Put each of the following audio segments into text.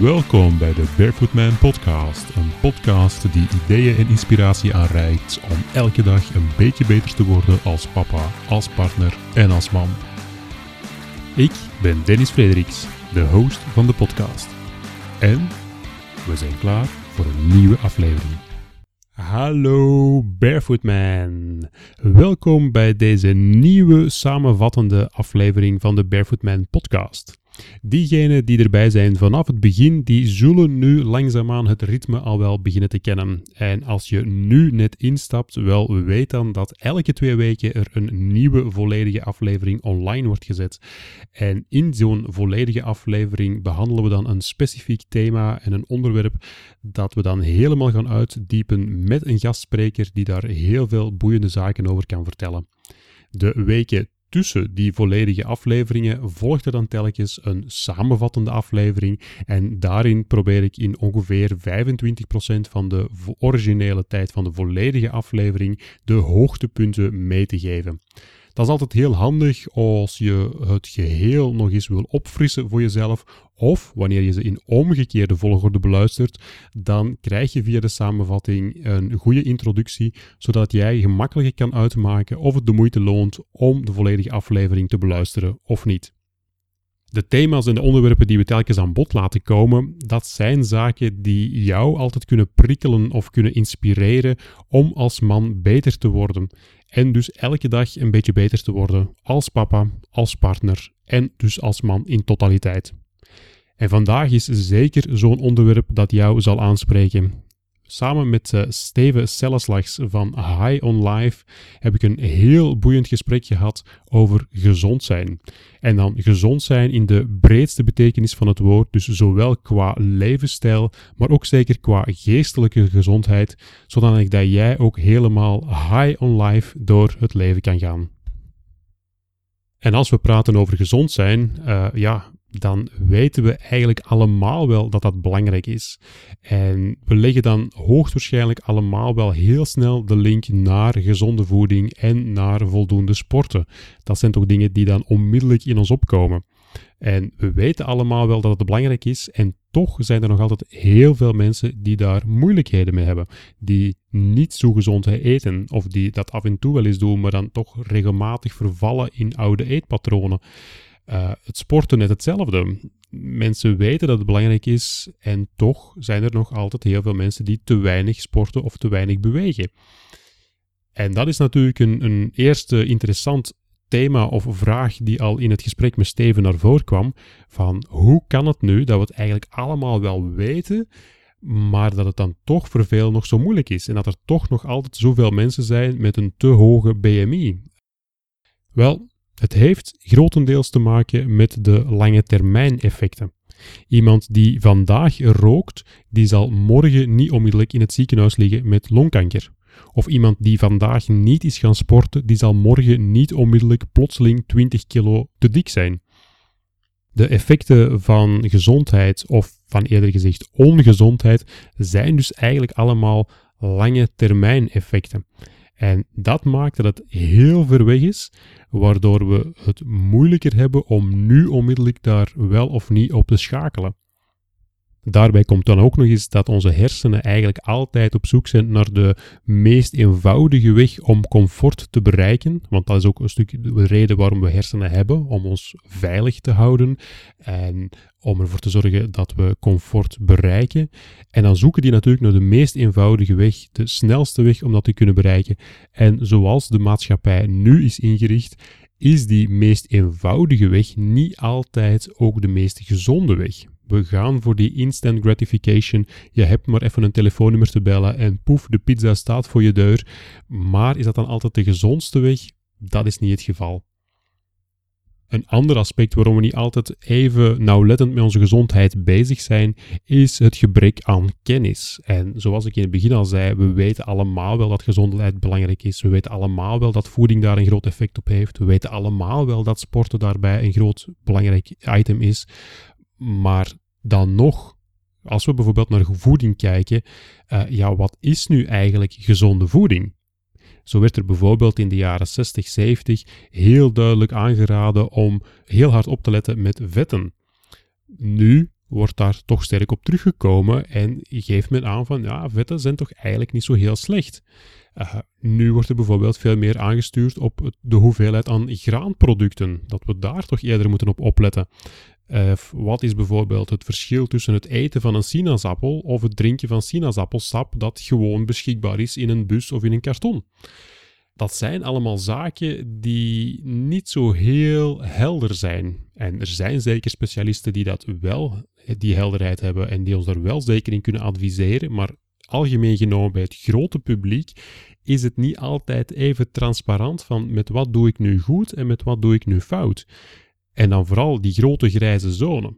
Welkom bij de Barefoot Man Podcast. Een podcast die ideeën en inspiratie aanreikt om elke dag een beetje beter te worden als papa, als partner en als man. Ik ben Dennis Frederiks, de host van de podcast. En we zijn klaar voor een nieuwe aflevering. Hallo Barefoot Man. Welkom bij deze nieuwe samenvattende aflevering van de Barefoot Man podcast. Diegenen die erbij zijn vanaf het begin, die zullen nu langzaamaan het ritme al wel beginnen te kennen. En als je nu net instapt, wel weet dan dat elke twee weken er een nieuwe volledige aflevering online wordt gezet. En in zo'n volledige aflevering behandelen we dan een specifiek thema en een onderwerp dat we dan helemaal gaan uitdiepen met een gastspreker die daar heel veel boeiende zaken over kan vertellen. De weken tussen die volledige afleveringen volgt er dan telkens een samenvattende aflevering. En daarin probeer ik in ongeveer 25% van de originele tijd van de volledige aflevering de hoogtepunten mee te geven. Dat is altijd heel handig als je het geheel nog eens wil opfrissen voor jezelf. Of wanneer je ze in omgekeerde volgorde beluistert, dan krijg je via de samenvatting een goede introductie, zodat jij gemakkelijker kan uitmaken of het de moeite loont om de volledige aflevering te beluisteren of niet. De thema's en de onderwerpen die we telkens aan bod laten komen, dat zijn zaken die jou altijd kunnen prikkelen of kunnen inspireren om als man beter te worden. En dus elke dag een beetje beter te worden als papa, als partner en dus als man in totaliteit. En vandaag is zeker zo'n onderwerp dat jou zal aanspreken. Samen met uh, Steven Selleslags van High on Life heb ik een heel boeiend gesprek gehad over gezond zijn. En dan gezond zijn in de breedste betekenis van het woord, dus zowel qua levensstijl, maar ook zeker qua geestelijke gezondheid, zodat dat jij ook helemaal high on life door het leven kan gaan. En als we praten over gezond zijn, uh, ja, dan weten we eigenlijk allemaal wel dat dat belangrijk is. En we leggen dan hoogstwaarschijnlijk allemaal wel heel snel de link naar gezonde voeding en naar voldoende sporten. Dat zijn toch dingen die dan onmiddellijk in ons opkomen. En we weten allemaal wel dat het belangrijk is en toch zijn er nog altijd heel veel mensen die daar moeilijkheden mee hebben. Die niet zo gezond eten of die dat af en toe wel eens doen, maar dan toch regelmatig vervallen in oude eetpatronen. Uh, het sporten net hetzelfde. Mensen weten dat het belangrijk is en toch zijn er nog altijd heel veel mensen die te weinig sporten of te weinig bewegen. En dat is natuurlijk een, een eerste interessant thema of vraag die al in het gesprek met Steven naar voren kwam. Van hoe kan het nu dat we het eigenlijk allemaal wel weten, maar dat het dan toch voor veel nog zo moeilijk is en dat er toch nog altijd zoveel mensen zijn met een te hoge BMI? Wel, het heeft grotendeels te maken met de lange termijn effecten. Iemand die vandaag rookt, die zal morgen niet onmiddellijk in het ziekenhuis liggen met longkanker. Of iemand die vandaag niet is gaan sporten, die zal morgen niet onmiddellijk plotseling 20 kilo te dik zijn. De effecten van gezondheid, of van eerder gezegd ongezondheid, zijn dus eigenlijk allemaal lange termijn effecten. En dat maakt dat het heel ver weg is, waardoor we het moeilijker hebben om nu onmiddellijk daar wel of niet op te schakelen. Daarbij komt dan ook nog eens dat onze hersenen eigenlijk altijd op zoek zijn naar de meest eenvoudige weg om comfort te bereiken. Want dat is ook een stuk de reden waarom we hersenen hebben, om ons veilig te houden en om ervoor te zorgen dat we comfort bereiken. En dan zoeken die natuurlijk naar de meest eenvoudige weg, de snelste weg om dat te kunnen bereiken. En zoals de maatschappij nu is ingericht, is die meest eenvoudige weg niet altijd ook de meest gezonde weg. We gaan voor die instant gratification. Je hebt maar even een telefoonnummer te bellen en poef, de pizza staat voor je deur. Maar is dat dan altijd de gezondste weg? Dat is niet het geval. Een ander aspect waarom we niet altijd even nauwlettend met onze gezondheid bezig zijn, is het gebrek aan kennis. En zoals ik in het begin al zei, we weten allemaal wel dat gezondheid belangrijk is. We weten allemaal wel dat voeding daar een groot effect op heeft. We weten allemaal wel dat sporten daarbij een groot belangrijk item is. Maar dan nog, als we bijvoorbeeld naar voeding kijken, uh, ja, wat is nu eigenlijk gezonde voeding? Zo werd er bijvoorbeeld in de jaren 60, 70 heel duidelijk aangeraden om heel hard op te letten met vetten. Nu wordt daar toch sterk op teruggekomen en geeft men aan van ja, vetten zijn toch eigenlijk niet zo heel slecht. Uh, nu wordt er bijvoorbeeld veel meer aangestuurd op de hoeveelheid aan graanproducten, dat we daar toch eerder moeten op opletten. Uh, wat is bijvoorbeeld het verschil tussen het eten van een sinaasappel of het drinken van sinaasappelsap dat gewoon beschikbaar is in een bus of in een karton? Dat zijn allemaal zaken die niet zo heel helder zijn. En er zijn zeker specialisten die dat wel, die helderheid hebben en die ons daar wel zeker in kunnen adviseren, maar algemeen genomen bij het grote publiek is het niet altijd even transparant van met wat doe ik nu goed en met wat doe ik nu fout. En dan vooral die grote grijze zone.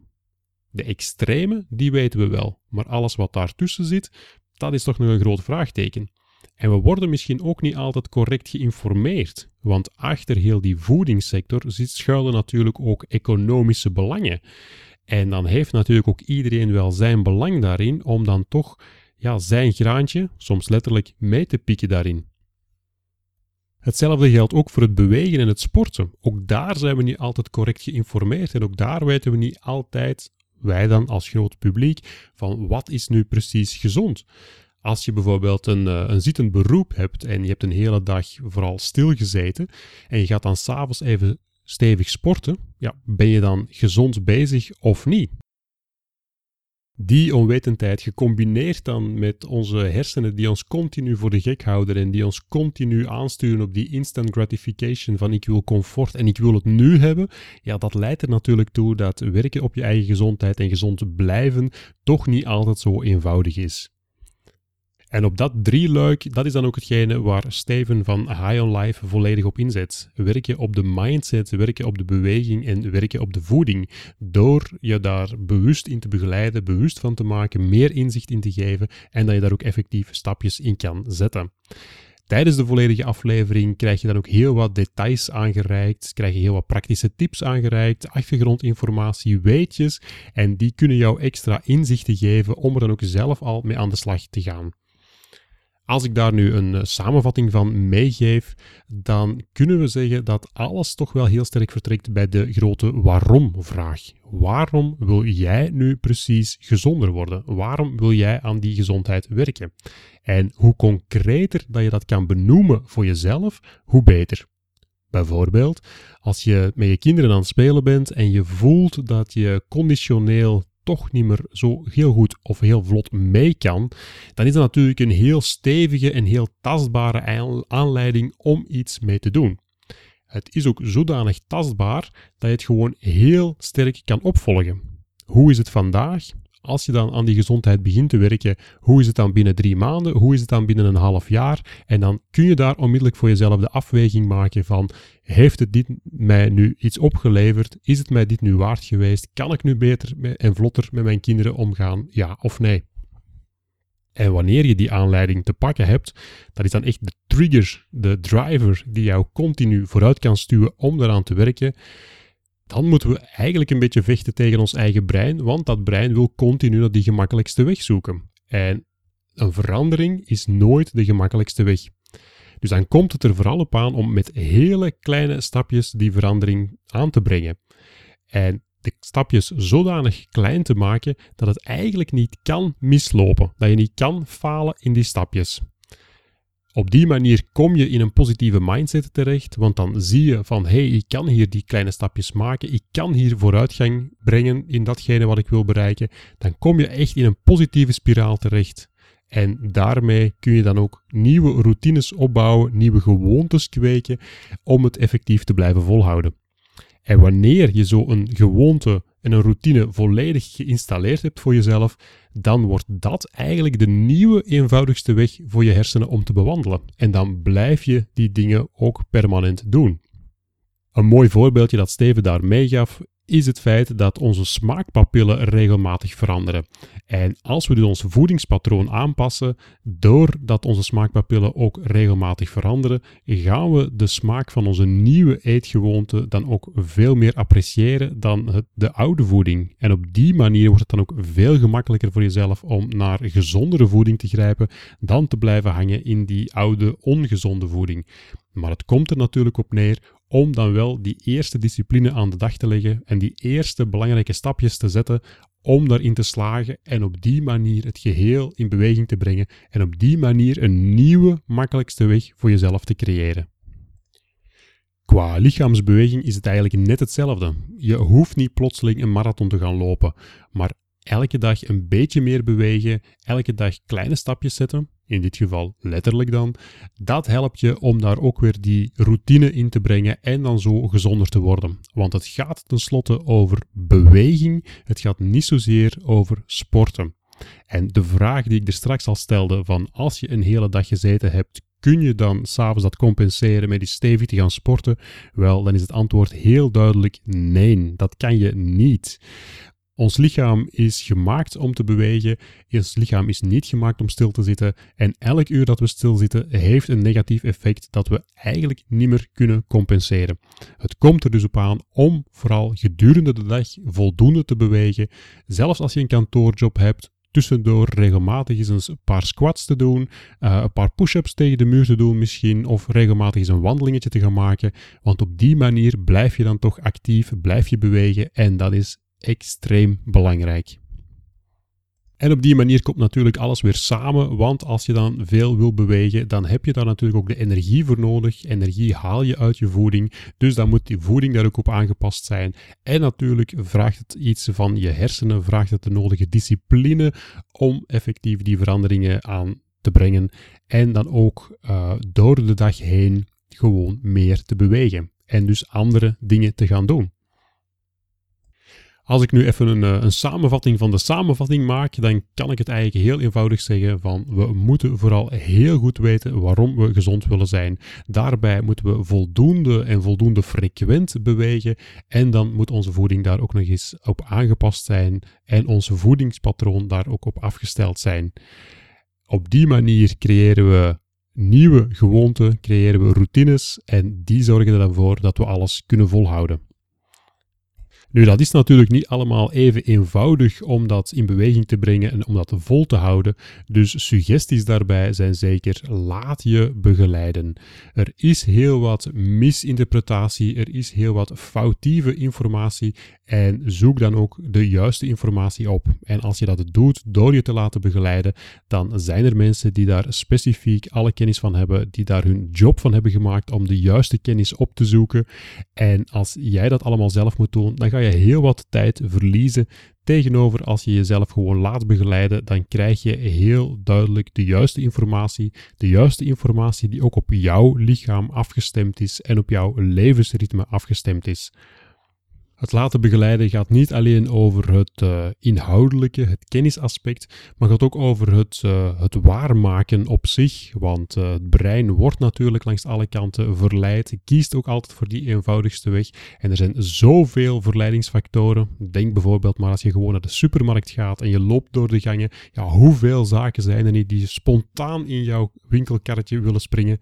De extreme, die weten we wel, maar alles wat daartussen zit, dat is toch nog een groot vraagteken. En we worden misschien ook niet altijd correct geïnformeerd, want achter heel die voedingssector schuilen natuurlijk ook economische belangen. En dan heeft natuurlijk ook iedereen wel zijn belang daarin om dan toch ja, zijn graantje, soms letterlijk, mee te pieken daarin. Hetzelfde geldt ook voor het bewegen en het sporten. Ook daar zijn we niet altijd correct geïnformeerd en ook daar weten we niet altijd, wij dan als groot publiek, van wat is nu precies gezond. Als je bijvoorbeeld een, eh, een zittend beroep hebt en je hebt een hele dag vooral stilgezeten en je gaat dan s'avonds even stevig sporten, ja, ben je dan gezond bezig of niet? Die onwetendheid gecombineerd dan met onze hersenen die ons continu voor de gek houden en die ons continu aansturen op die instant gratification van ik wil comfort en ik wil het nu hebben, ja, dat leidt er natuurlijk toe dat werken op je eigen gezondheid en gezond blijven toch niet altijd zo eenvoudig is. En op dat drieluik, dat is dan ook hetgene waar Steven van High on Life volledig op inzet. Werken op de mindset, werken op de beweging en werken op de voeding. Door je daar bewust in te begeleiden, bewust van te maken, meer inzicht in te geven en dat je daar ook effectief stapjes in kan zetten. Tijdens de volledige aflevering krijg je dan ook heel wat details aangereikt, krijg je heel wat praktische tips aangereikt, achtergrondinformatie, weetjes en die kunnen jou extra inzichten geven om er dan ook zelf al mee aan de slag te gaan. Als ik daar nu een eh, samenvatting van meegeef, dan kunnen we zeggen dat alles toch wel heel sterk vertrekt bij de grote waarom-vraag. Waarom wil jij nu precies gezonder worden? Waarom wil jij aan die gezondheid werken? En hoe concreter dat je dat kan benoemen voor jezelf, hoe beter. Bijvoorbeeld, als je met je kinderen aan het spelen bent en je voelt dat je conditioneel toch niet meer zo heel goed of heel vlot mee kan, dan is dat natuurlijk een heel stevige en heel tastbare aanleiding om iets mee te doen. Het is ook zodanig tastbaar dat je het gewoon heel sterk kan opvolgen. Hoe is het vandaag? Als je dan aan die gezondheid begint te werken, hoe is het dan binnen drie maanden? Hoe is het dan binnen een half jaar? En dan kun je daar onmiddellijk voor jezelf de afweging maken van, heeft het dit mij nu iets opgeleverd? Is het mij dit nu waard geweest? Kan ik nu beter en vlotter met mijn kinderen omgaan? Ja of nee? En wanneer je die aanleiding te pakken hebt, dat is dan echt de trigger, de driver die jou continu vooruit kan stuwen om eraan te werken dan moeten we eigenlijk een beetje vechten tegen ons eigen brein, want dat brein wil continu naar die gemakkelijkste weg zoeken. En een verandering is nooit de gemakkelijkste weg. Dus dan komt het er vooral op aan om met hele kleine stapjes die verandering aan te brengen. En de stapjes zodanig klein te maken dat het eigenlijk niet kan mislopen, dat je niet kan falen in die stapjes. Op die manier kom je in een positieve mindset terecht, want dan zie je van hé, hey, ik kan hier die kleine stapjes maken, ik kan hier vooruitgang brengen in datgene wat ik wil bereiken. Dan kom je echt in een positieve spiraal terecht. En daarmee kun je dan ook nieuwe routines opbouwen, nieuwe gewoontes kweken om het effectief te blijven volhouden. En wanneer je zo een gewoonte en een routine volledig geïnstalleerd hebt voor jezelf, dan wordt dat eigenlijk de nieuwe eenvoudigste weg voor je hersenen om te bewandelen. En dan blijf je die dingen ook permanent doen. Een mooi voorbeeldje dat Steven daar meegaf is het feit dat onze smaakpapillen regelmatig veranderen. En als we dus ons voedingspatroon aanpassen, doordat onze smaakpapillen ook regelmatig veranderen, gaan we de smaak van onze nieuwe eetgewoonte dan ook veel meer appreciëren dan de oude voeding. En op die manier wordt het dan ook veel gemakkelijker voor jezelf om naar gezondere voeding te grijpen dan te blijven hangen in die oude ongezonde voeding. Maar het komt er natuurlijk op neer om dan wel die eerste discipline aan de dag te leggen en die eerste belangrijke stapjes te zetten om daarin te slagen en op die manier het geheel in beweging te brengen en op die manier een nieuwe, makkelijkste weg voor jezelf te creëren. Qua lichaamsbeweging is het eigenlijk net hetzelfde. Je hoeft niet plotseling een marathon te gaan lopen, maar elke dag een beetje meer bewegen, elke dag kleine stapjes zetten, in dit geval letterlijk dan, dat helpt je om daar ook weer die routine in te brengen en dan zo gezonder te worden. Want het gaat tenslotte over beweging, het gaat niet zozeer over sporten. En de vraag die ik er straks al stelde, van als je een hele dag gezeten hebt, kun je dan s'avonds dat compenseren met die stevig te gaan sporten? Wel, dan is het antwoord heel duidelijk nee, dat kan je niet. Ons lichaam is gemaakt om te bewegen. Ons lichaam is niet gemaakt om stil te zitten. En elk uur dat we stilzitten heeft een negatief effect dat we eigenlijk niet meer kunnen compenseren. Het komt er dus op aan om vooral gedurende de dag voldoende te bewegen. Zelfs als je een kantoorjob hebt, tussendoor regelmatig eens een paar squats te doen, uh, een paar push-ups tegen de muur te doen misschien, of regelmatig eens een wandelingetje te gaan maken. Want op die manier blijf je dan toch actief, blijf je bewegen en dat is extreem belangrijk. En op die manier komt natuurlijk alles weer samen, want als je dan veel wil bewegen, dan heb je daar natuurlijk ook de energie voor nodig. Energie haal je uit je voeding, dus dan moet die voeding daar ook op aangepast zijn. En natuurlijk vraagt het iets van je hersenen, vraagt het de nodige discipline om effectief die veranderingen aan te brengen. En dan ook uh, door de dag heen gewoon meer te bewegen. En dus andere dingen te gaan doen. Als ik nu even een, eh, een, samenvatting van de samenvatting maak, dan kan ik het eigenlijk heel eenvoudig zeggen van we moeten vooral heel goed weten waarom we gezond willen zijn. Daarbij moeten we voldoende en voldoende frequent bewegen en dan moet onze voeding daar ook nog eens op aangepast zijn en ons voedingspatroon daar ook op afgesteld zijn. Op die manier creëren we nieuwe gewoonten, creëren we routines en die zorgen ervoor dat we alles kunnen volhouden. Nu, dat is natuurlijk niet allemaal even eenvoudig om dat in beweging te brengen en om dat vol te houden. Dus suggesties daarbij zijn zeker laat je begeleiden. Er is heel wat misinterpretatie, er is heel wat foutieve informatie en zoek dan ook de juiste informatie op. En als je dat doet door je te laten begeleiden, dan zijn er mensen die daar specifiek alle kennis van hebben, die daar hun job van hebben gemaakt om de juiste kennis op te zoeken. En als jij dat allemaal zelf moet doen, dan ga je heel wat tijd verliezen. Tegenover als je jezelf gewoon laat begeleiden, dan krijg je heel duidelijk de juiste informatie. De juiste informatie die ook op jouw lichaam afgestemd is en op jouw levensritme afgestemd is. Het laten begeleiden gaat niet alleen over het uh, inhoudelijke, het kennisaspect, maar gaat ook over het, uh, het waarmaken op zich. Want uh, het brein wordt natuurlijk langs alle kanten verleid, kiest ook altijd voor die eenvoudigste weg. En er zijn zoveel verleidingsfactoren. Denk bijvoorbeeld maar als je gewoon naar de supermarkt gaat en je loopt door de gangen. Ja, hoeveel zaken zijn er niet die spontaan in jouw winkelkarretje willen springen?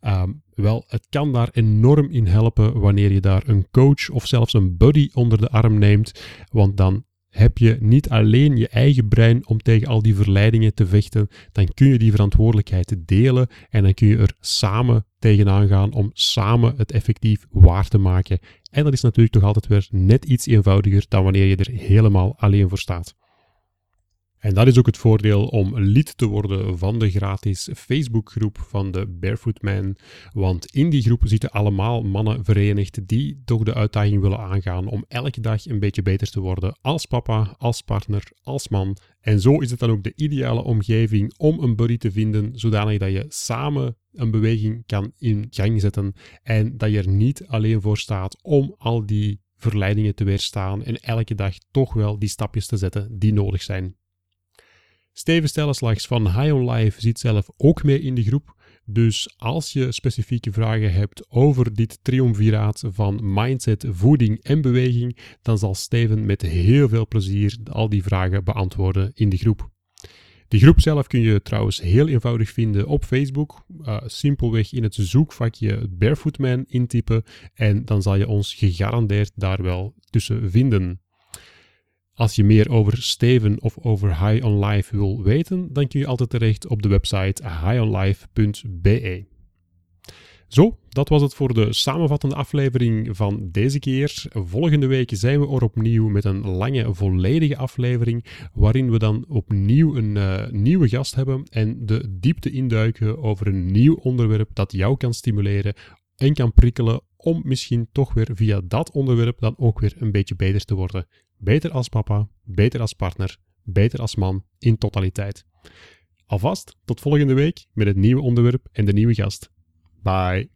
Um, wel, het kan daar enorm in helpen wanneer je daar een coach of zelfs een buddy onder de arm neemt, want dan heb je niet alleen je eigen brein om tegen al die verleidingen te vechten, dan kun je die verantwoordelijkheid delen en dan kun je er samen tegenaan gaan om samen het effectief waar te maken. En dat is natuurlijk toch altijd weer net iets eenvoudiger dan wanneer je er helemaal alleen voor staat. En dat is ook het voordeel om lid te worden van de gratis Facebookgroep van de Barefoot Man. Want in die groep zitten allemaal mannen verenigd die toch de uitdaging willen aangaan om elke dag een beetje beter te worden als papa, als partner, als man. En zo is het dan ook de ideale omgeving om een buddy te vinden, zodanig dat je samen een beweging kan in gang zetten en dat je er niet alleen voor staat om al die verleidingen te weerstaan en elke dag toch wel die stapjes te zetten die nodig zijn. Steven Stellenslags van High on Life zit zelf ook mee in de groep. Dus als je specifieke vragen hebt over dit triumviraat van mindset, voeding en beweging, dan zal Steven met heel veel plezier al die vragen beantwoorden in de groep. De groep zelf kun je trouwens heel eenvoudig vinden op Facebook. Uh, simpelweg in het zoekvakje Barefootman intypen en dan zal je ons gegarandeerd daar wel tussen vinden. Als je meer over Steven of over High on Life wil weten, dan kun je altijd terecht op de website highonlife.be. Zo, dat was het voor de samenvattende aflevering van deze keer. Volgende week zijn we er opnieuw met een lange, volledige aflevering, waarin we dan opnieuw een uh, nieuwe gast hebben en de diepte induiken over een nieuw onderwerp dat jou kan stimuleren en kan prikkelen om misschien toch weer via dat onderwerp dan ook weer een beetje beter te worden. Beter als papa, beter als partner, beter als man in totaliteit. Alvast tot volgende week met het nieuwe onderwerp en de nieuwe gast. Bye.